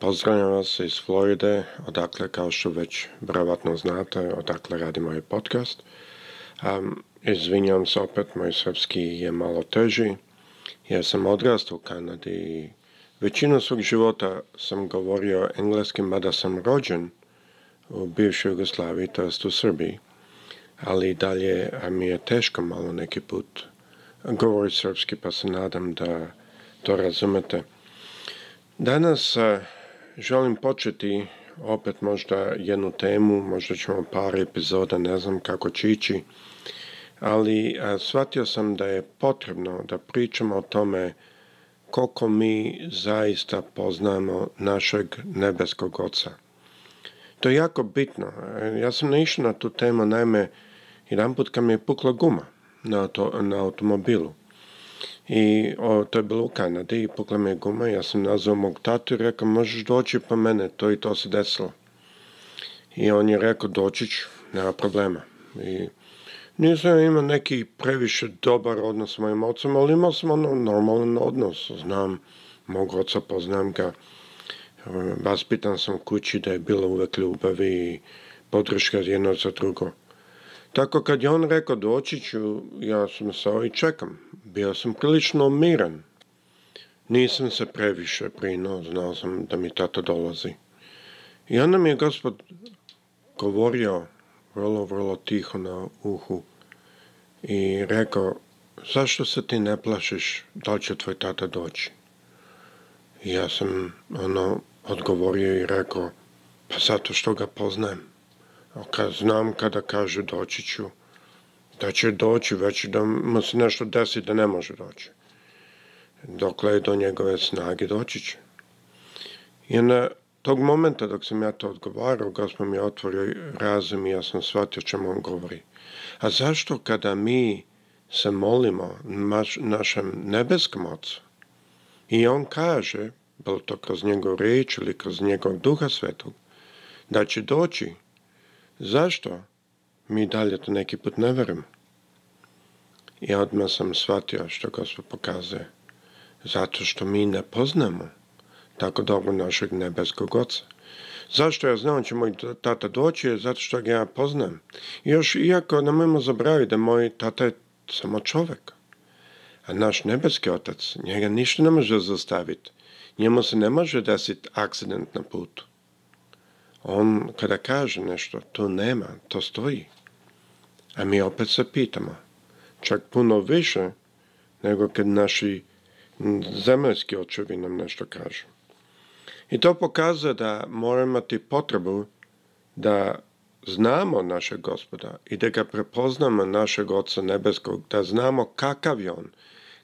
Pozdravljam vas iz Floride, odakle, kao što već bravatno znate, odakle radi moj ovaj podcast. Um, izvinjam se opet, moj srpski je malo teži. Ja sam odrastao u Kanadi i većinu svog života sam govorio engleski, mada sam rođen u bivšoj Jugoslaviji, to u Srbiji. Ali dalje a mi je teško malo neki put govoriti srpski, pa se nadam da to razumete. Danas e, želim početi opet možda jednu temu, možda ćemo par epizoda, ne znam kako će ići, ali e, shvatio sam da je potrebno da pričamo o tome koliko mi zaista poznamo našeg nebeskog oca. To je jako bitno. E, ja sam naišao na tu temu, naime, jedan put kad mi je pukla guma na automobilu. I o, to je bilo u Kanadi i pukla guma, ja sam nazvao mog tatu i rekao možeš doći pa mene, to i to se desilo. I on je rekao doći ću, nema problema. I nisam imao neki previše dobar odnos s mojim ocem, ali imao sam ono normalan odnos. Znam mog oca, poznam ga. E, vaspitan sam kući da je bilo uvek ljubavi i podrška jedno za drugo. Tako kad je on rekao doći ću, ja sam sa i čekam. Bio sam prilično miran. Nisam se previše prinao, znao sam da mi tata dolazi. I onda mi je gospod govorio vrlo, vrlo tiho na uhu i rekao, zašto se ti ne plašiš da li će tvoj tata doći? ja sam ono odgovorio i rekao, pa zato što ga poznajem. Kad znam kada kažu doći ću, da će doći, već da mu se nešto desi da ne može doći. Dokle je do njegove snage doći će. I na tog momenta dok sam ja to odgovarao, gospod mi je otvorio razum i ja sam shvatio čemu on govori. A zašto kada mi se molimo našem nebeskom ocu i on kaže, bilo to kroz njegovu riječ ili kroz njegov duha svetog, da će doći Zašto? Mi dalje to neki put ne verimo? I odmah sam shvatio što Gospod pokazuje. Zato što mi ne poznamo tako dobro našeg nebeskog oca. Zašto ja znam će moj tata doći? Zato što ga ja poznam. Još iako nemojmo zaboraviti da moj tata je samo čovjek. A naš nebeski otac, njega ništa ne može zastaviti. Njemu se ne može desiti akcident na putu. On kada kaže nešto, to nema, to stoji. A mi opet se pitamo, čak puno više nego kad naši zemaljski očevi nam nešto kažu. I to pokazuje da moramo imati potrebu da znamo našeg gospoda i da ga prepoznamo našeg Oca Nebeskog, da znamo kakav je on,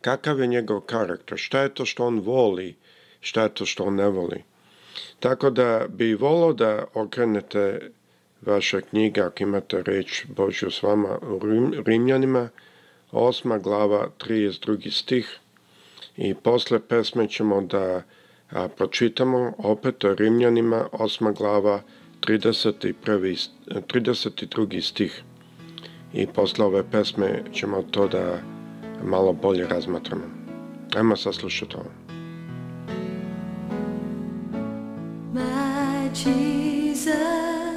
kakav je njegov karakter, šta je to što on voli, šta je to što on ne voli. Tako da bi volo da okrenete vaša knjiga, ako imate reč Božju s vama u Rimljanima, osma glava, 32. stih i posle pesme ćemo da pročitamo opet o Rimljanima, osma glava, 31, 32. stih i posle ove pesme ćemo to da malo bolje razmatramo. Ajmo saslušati ovo. Jesus.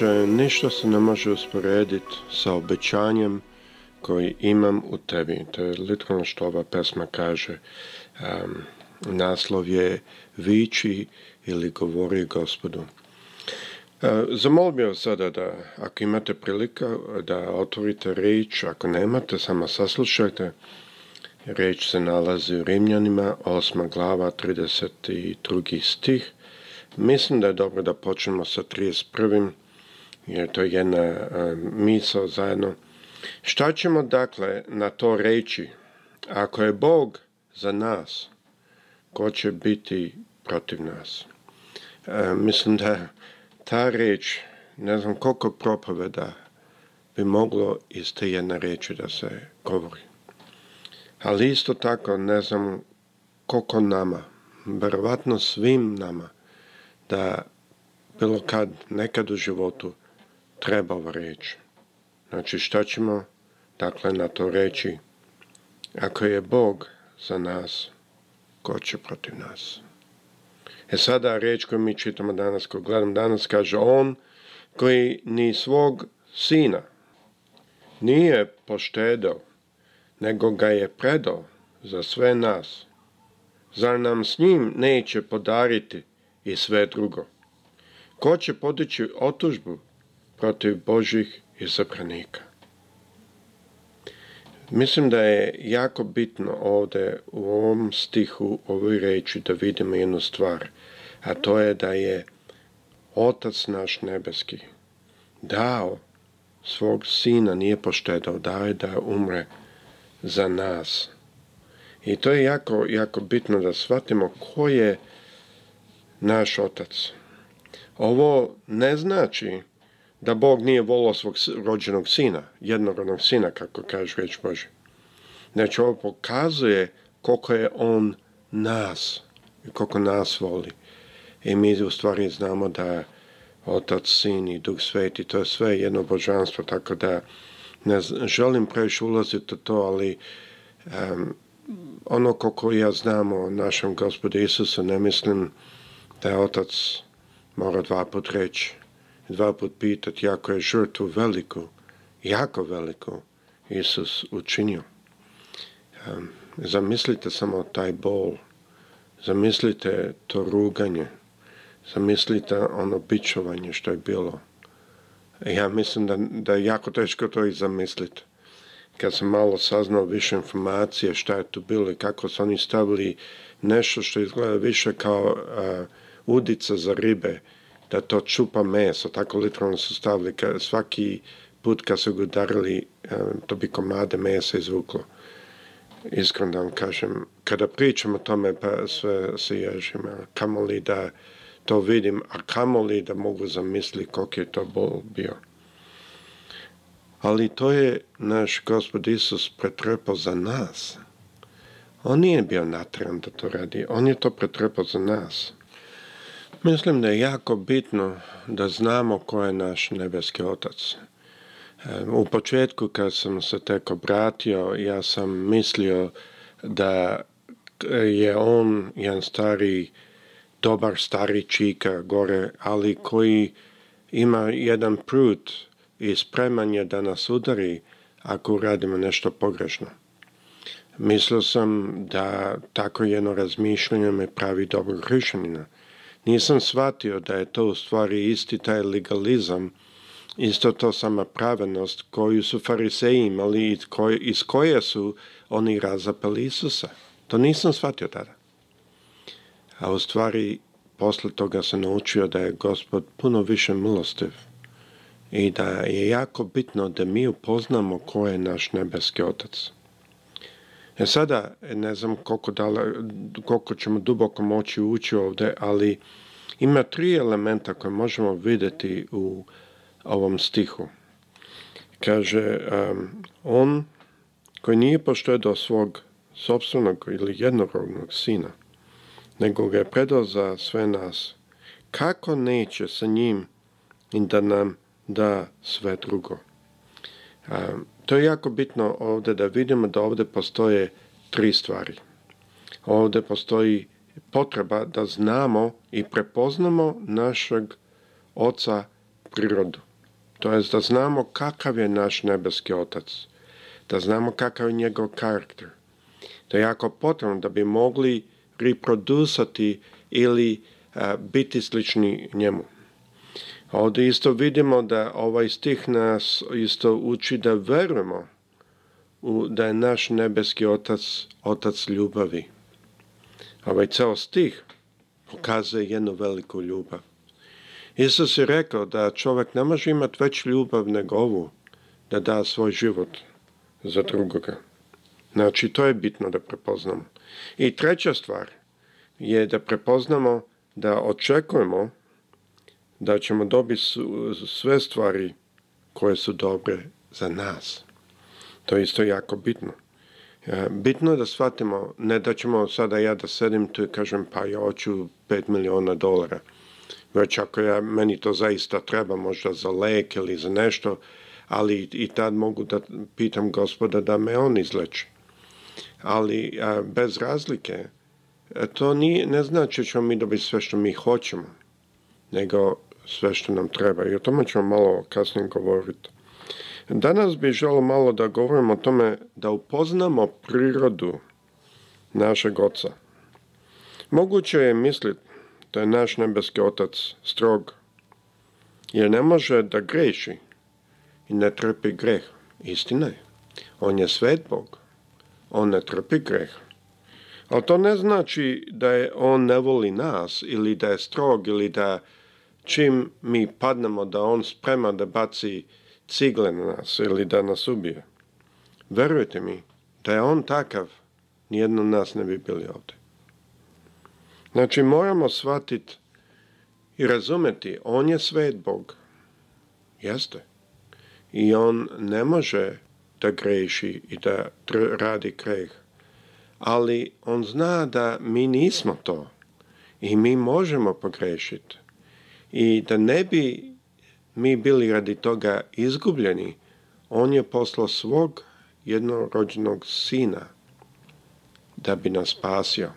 nešto ništa se ne može usporediti sa obećanjem koji imam u tebi. To je literalno što ova pesma kaže. Um, naslov je Viči ili govori gospodu. E, Zamol bih sada da ako imate prilika da otvorite reč, ako nemate samo saslušajte. reč se nalazi u Rimljanima, 8. glava, 32. stih. Mislim da je dobro da počnemo sa 31 jer to je jedna misao zajedno. Šta ćemo dakle na to reći? Ako je Bog za nas, ko će biti protiv nas? E, mislim da ta reč, ne znam koliko propoveda bi moglo iz te jedne reči da se govori. Ali isto tako ne znam koliko nama, vjerovatno svim nama, da bilo kad, nekad u životu, trebalo reći. Znači šta ćemo dakle na to reći? Ako je Bog za nas, ko će protiv nas? E sada reč koju mi čitamo danas, koju gledam danas, kaže on koji ni svog sina nije poštedao, nego ga je predao za sve nas. Zar nam s njim neće podariti i sve drugo? Ko će podići otužbu protiv Božih izabranika. Mislim da je jako bitno ovdje u ovom stihu ovoj reći da vidimo jednu stvar, a to je da je Otac naš nebeski dao svog sina, nije poštedao, dao je da umre za nas. I to je jako, jako bitno da shvatimo ko je naš Otac. Ovo ne znači da Bog nije volio svog rođenog sina, jednorodnog sina, kako kaže reći Bože. Znači, ovo pokazuje koliko je on nas i koliko nas voli. I mi u stvari znamo da Otac, Sin i Duh Sveti, to je sve jedno božanstvo, tako da ne želim previše ulaziti u to, ali ono koliko ja znam o našem gospodu Isusu, ne mislim da je Otac mora dva put reći dva put pitati, ako je žrtvu veliku, jako veliku, Isus učinio. zamislite samo taj bol, zamislite to ruganje, zamislite ono bičovanje što je bilo. Ja mislim da, da je jako teško to i zamisliti. Kad sam malo saznao više informacije šta je tu bilo i kako su oni stavili nešto što izgleda više kao udica za ribe, da to čupa meso, tako literalno su stavili, svaki put kad su ga udarili, eh, to bi komade mesa izvuklo. Iskreno da vam kažem, kada pričam o tome, pa sve se ježim, Kamo kamoli da to vidim, a li da mogu zamisliti koliko je to bol bio. Ali to je naš gospod Isus pretrpao za nas. On nije bio natran da to radi, on je to pretrpao za nas. Mislim da je jako bitno da znamo ko je naš nebeski otac. E, u početku kad sam se tek obratio, ja sam mislio da je on jedan stari, dobar stari čika gore, ali koji ima jedan prut i spreman je da nas udari ako radimo nešto pogrešno. Mislio sam da tako jedno razmišljanje me pravi dobro hrišanina. Nisam shvatio da je to u stvari isti taj legalizam, isto to sama pravenost koju su fariseji imali i iz koje su oni razapeli Isusa. To nisam shvatio tada. A u stvari, posle toga sam naučio da je gospod puno više milostiv i da je jako bitno da mi upoznamo ko je naš nebeski otac. E sada, ne znam koliko, koliko ćemo duboko moći ući ovdje, ali ima tri elementa koje možemo vidjeti u ovom stihu. Kaže, on koji nije do svog sobstvenog ili jednorognog sina, nego ga je predao za sve nas, kako neće sa njim i da nam da sve drugo. To je jako bitno ovdje da vidimo da ovdje postoje tri stvari. Ovdje postoji potreba da znamo i prepoznamo našeg oca prirodu. To je da znamo kakav je naš nebeski otac. Da znamo kakav je njegov karakter. To je jako potrebno da bi mogli reprodusati ili biti slični njemu. A ovdje isto vidimo da ovaj stih nas isto uči da verujemo u, da je naš nebeski otac, otac ljubavi. Ovaj ceo stih pokazuje jednu veliku ljubav. Isus je rekao da čovjek ne može imati već ljubav nego ovu, da da svoj život za drugoga. Znači, to je bitno da prepoznamo. I treća stvar je da prepoznamo da očekujemo da ćemo dobiti sve stvari koje su dobre za nas. To je isto jako bitno. E, bitno je da shvatimo, ne da ćemo sada ja da sedim tu i kažem pa ja hoću 5 miliona dolara. Već ako ja, meni to zaista treba, možda za lek ili za nešto, ali i tad mogu da pitam gospoda da me on izleči. Ali e, bez razlike, e, to nije, ne znači ćemo mi dobiti sve što mi hoćemo, nego sve što nam treba i o tome ćemo malo kasnije govoriti. Danas bih želio malo da govorimo o tome da upoznamo prirodu našeg oca. Moguće je misliti da je naš nebeski otac strog, jer ne može da greši i ne trpi greh. Istina je. On je svet Bog. On ne trpi greh. Ali to ne znači da je on ne voli nas ili da je strog ili da je čim mi padnemo da on sprema da baci cigle na nas ili da nas ubije. Verujte mi, da je on takav, nijedno nas ne bi bili ovdje. Znači, moramo shvatiti i razumeti on je svet Bog. Jeste. I on ne može da greši i da radi kreh. Ali on zna da mi nismo to. I mi možemo pogrešiti. I da ne bi mi bili radi toga izgubljeni, on je poslao svog jednorođenog sina da bi nas spasio.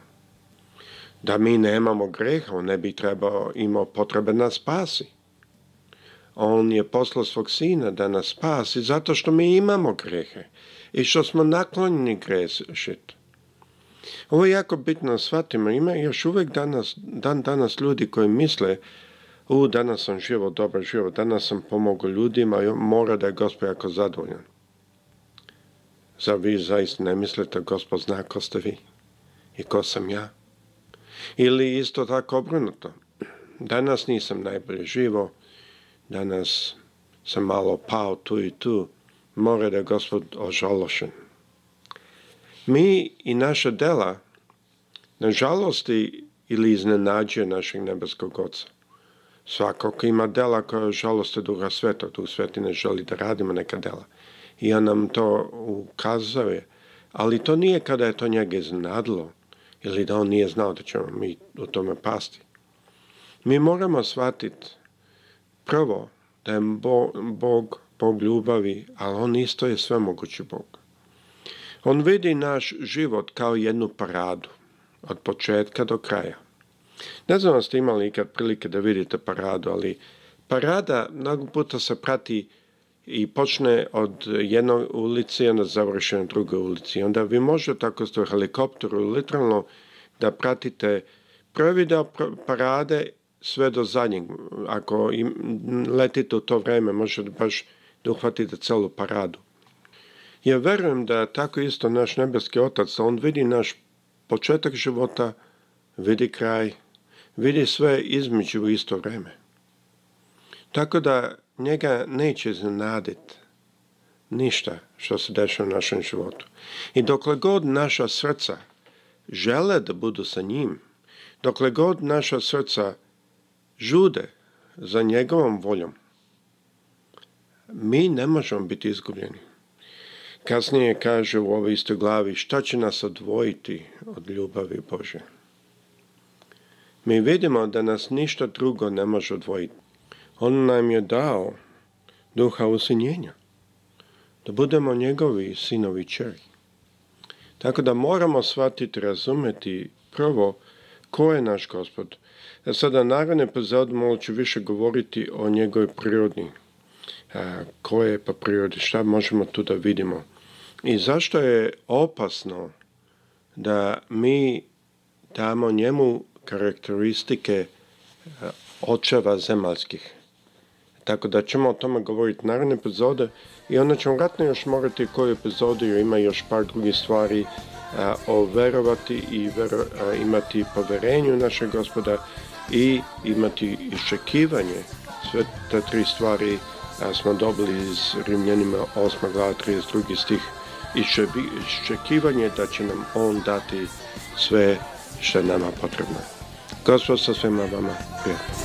Da mi nemamo greha, on ne bi trebao, imao potrebe nas spasi. On je poslao svog sina da nas spasi zato što mi imamo grehe i što smo naklonjeni grešiti. Ovo je jako bitno shvatimo. Ima još uvijek danas, dan danas ljudi koji misle u danas sam živo, dobro živo, danas sam pomogao ljudima mora da je gospod jako zadovoljan. Za vi zaista ne mislite gospod zna ko ste vi i ko sam ja? Ili isto tako obrnuto. Danas nisam najbolje živo, danas sam malo pao tu i tu, mora da je gospod ožalošen. Mi i naša dela, žalosti ili iznenađuje našeg nebeskog oca ko ima dela koja žaloste Duga sveta, tu sveti ne želi da radimo neka dela. I on nam to ukazuje. ali to nije kada je to njega iznadlo ili da on nije znao da ćemo mi u tome pasti. Mi moramo shvatiti prvo da je Bog, Bog, ljubavi, ali on isto je svemogući Bog. On vidi naš život kao jednu paradu, od početka do kraja. Ne znam da ste imali ikad prilike da vidite paradu, ali parada mnogo puta se prati i počne od jedne ulici, onda završi na drugoj ulici. Onda vi možete, tako ste u helikopteru, literalno da pratite prvi parade sve do zadnjeg. Ako letite u to vrijeme možete baš da uhvatite celu paradu. Ja verujem da tako isto naš nebeski otac, on vidi naš početak života, vidi kraj, vidi sve između isto vreme. Tako da njega neće znadit ništa što se dešava u našem životu. I dokle god naša srca žele da budu sa njim, dokle god naša srca žude za njegovom voljom, mi ne možemo biti izgubljeni. Kasnije kaže u ovoj istoj glavi šta će nas odvojiti od ljubavi Bože. Mi vidimo da nas ništa drugo ne može odvojiti. On nam je dao duha usinjenja. Da budemo njegovi sinovi čeri. Tako da moramo shvatiti, razumjeti prvo ko je naš gospod. A e, sada naravno za malo ću više govoriti o njegovoj prirodi. A, e, ko je pa prirodi, šta možemo tu da vidimo. I zašto je opasno da mi damo njemu karakteristike e, očeva zemaljskih. Tako da ćemo o tome govoriti naredne epizode i onda ćemo vratno još morati koju epizodu ima još par drugih stvari e, overovati i e, imati poverenju našeg gospoda i imati iščekivanje. Sve te tri stvari smo dobili iz Rimljanima 8. glava 32. stih iščekivanje da će nam on dati sve što je nama potrebno. Gospod sa svima vama. Prijatno.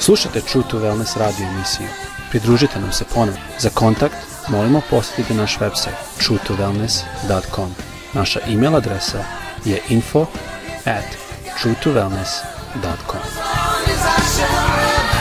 Slušajte True to Wellness radio emisiju. Pridružite nam se ponovno. Za kontakt molimo posjetite naš website truetowellness.com. Naša e-mail adresa je info at truetowellness.com.